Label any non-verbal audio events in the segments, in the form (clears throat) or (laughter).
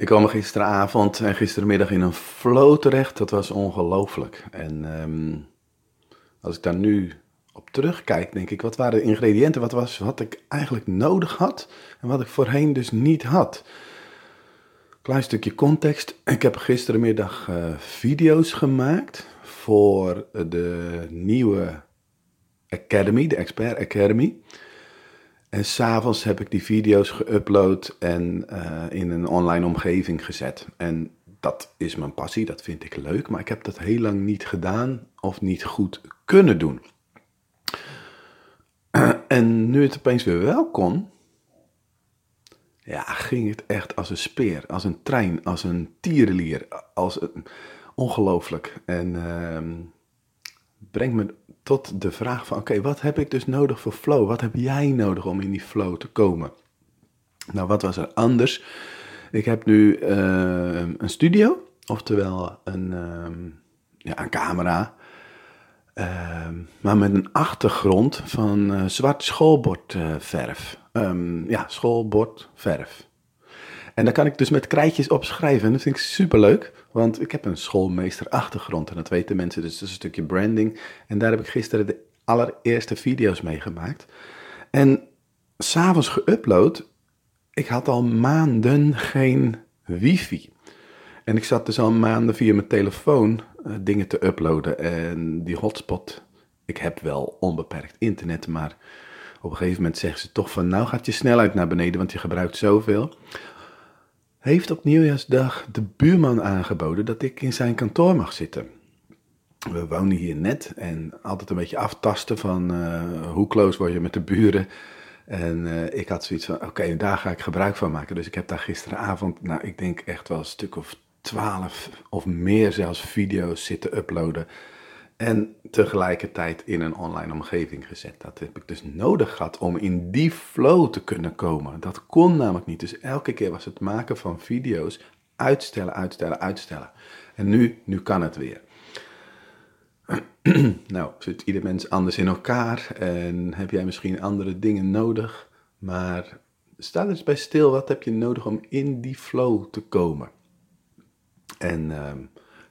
Ik kwam gisteravond en gistermiddag in een flow terecht. Dat was ongelooflijk. En ehm, als ik daar nu op terugkijk, denk ik, wat waren de ingrediënten? Wat was wat ik eigenlijk nodig had en wat ik voorheen dus niet had? Klein stukje context. Ik heb gistermiddag uh, video's gemaakt voor de nieuwe Academy, de Expert Academy. En s'avonds heb ik die video's geüpload en uh, in een online omgeving gezet. En dat is mijn passie, dat vind ik leuk, maar ik heb dat heel lang niet gedaan of niet goed kunnen doen. (clears throat) En nu het opeens weer wel kon, ja, ging het echt als een speer, als een trein, als een tierenlier, als een, ongelooflijk. En uh, brengt me tot de vraag van, oké, wat heb ik dus nodig voor flow? Wat heb jij nodig om in die flow te komen? Nou, wat was er anders? Ik heb nu uh, een studio, oftewel een, uh, ja, een camera, uh, maar met een achtergrond van uh, zwart schoolbordverf. Um, ja, schoolbordverf. En daar kan ik dus met krijtjes op schrijven. En dat vind ik superleuk, want ik heb een schoolmeesterachtergrond. En dat weten mensen, dus dat is een stukje branding. En daar heb ik gisteren de allereerste video's mee gemaakt. En s'avonds geüpload. Ik had al maanden geen wifi. En ik zat dus al maanden via mijn telefoon uh, dingen te uploaden. En die hotspot, ik heb wel onbeperkt internet, maar op een gegeven moment zeggen ze toch van nou gaat je snelheid naar beneden, want je gebruikt zoveel heeft op nieuwjaarsdag de buurman aangeboden dat ik in zijn kantoor mag zitten. We wonen hier net en altijd een beetje aftasten van uh, hoe close word je met de buren. En uh, ik had zoiets van, oké, daar ga ik gebruik van maken. Dus ik heb daar gisteravond, nou ik denk echt wel een stuk of twaalf of meer zelfs video's zitten uploaden. En tegelijkertijd in een online omgeving gezet. Dat heb ik dus nodig gehad om in die flow te kunnen komen. Dat kon namelijk niet. Dus elke keer was het maken van video's uitstellen, uitstellen, uitstellen. En nu, nu kan het weer. (clears throat) nou, zit ieder mens anders in elkaar en heb jij misschien andere dingen nodig. Maar sta eens bij stil, wat heb je nodig om in die flow te komen? En uh,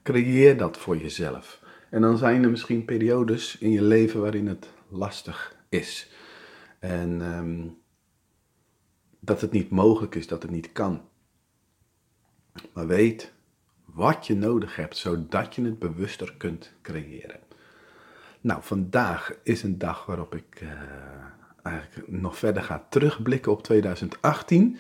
creëer dat voor jezelf. En dan zijn er misschien periodes in je leven waarin het lastig is. En um, dat het niet mogelijk is, dat het niet kan. Maar weet wat je nodig hebt, zodat je het bewuster kunt creëren. Nou, vandaag is een dag waarop ik uh, eigenlijk nog verder ga terugblikken op 2018.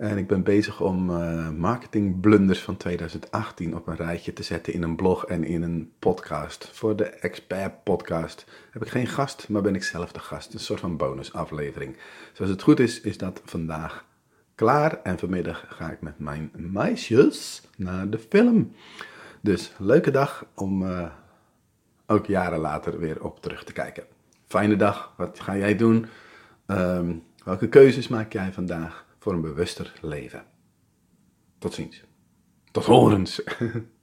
En ik ben bezig om uh, marketingblunders van 2018 op een rijtje te zetten in een blog en in een podcast. Voor de Expert Podcast heb ik geen gast, maar ben ik zelf de gast. Een soort van bonusaflevering. Zoals het goed is, is dat vandaag klaar. En vanmiddag ga ik met mijn meisjes naar de film. Dus leuke dag om uh, ook jaren later weer op terug te kijken. Fijne dag. Wat ga jij doen? Um, welke keuzes maak jij vandaag? Voor een bewuster leven. Tot ziens. Tot horens. (laughs)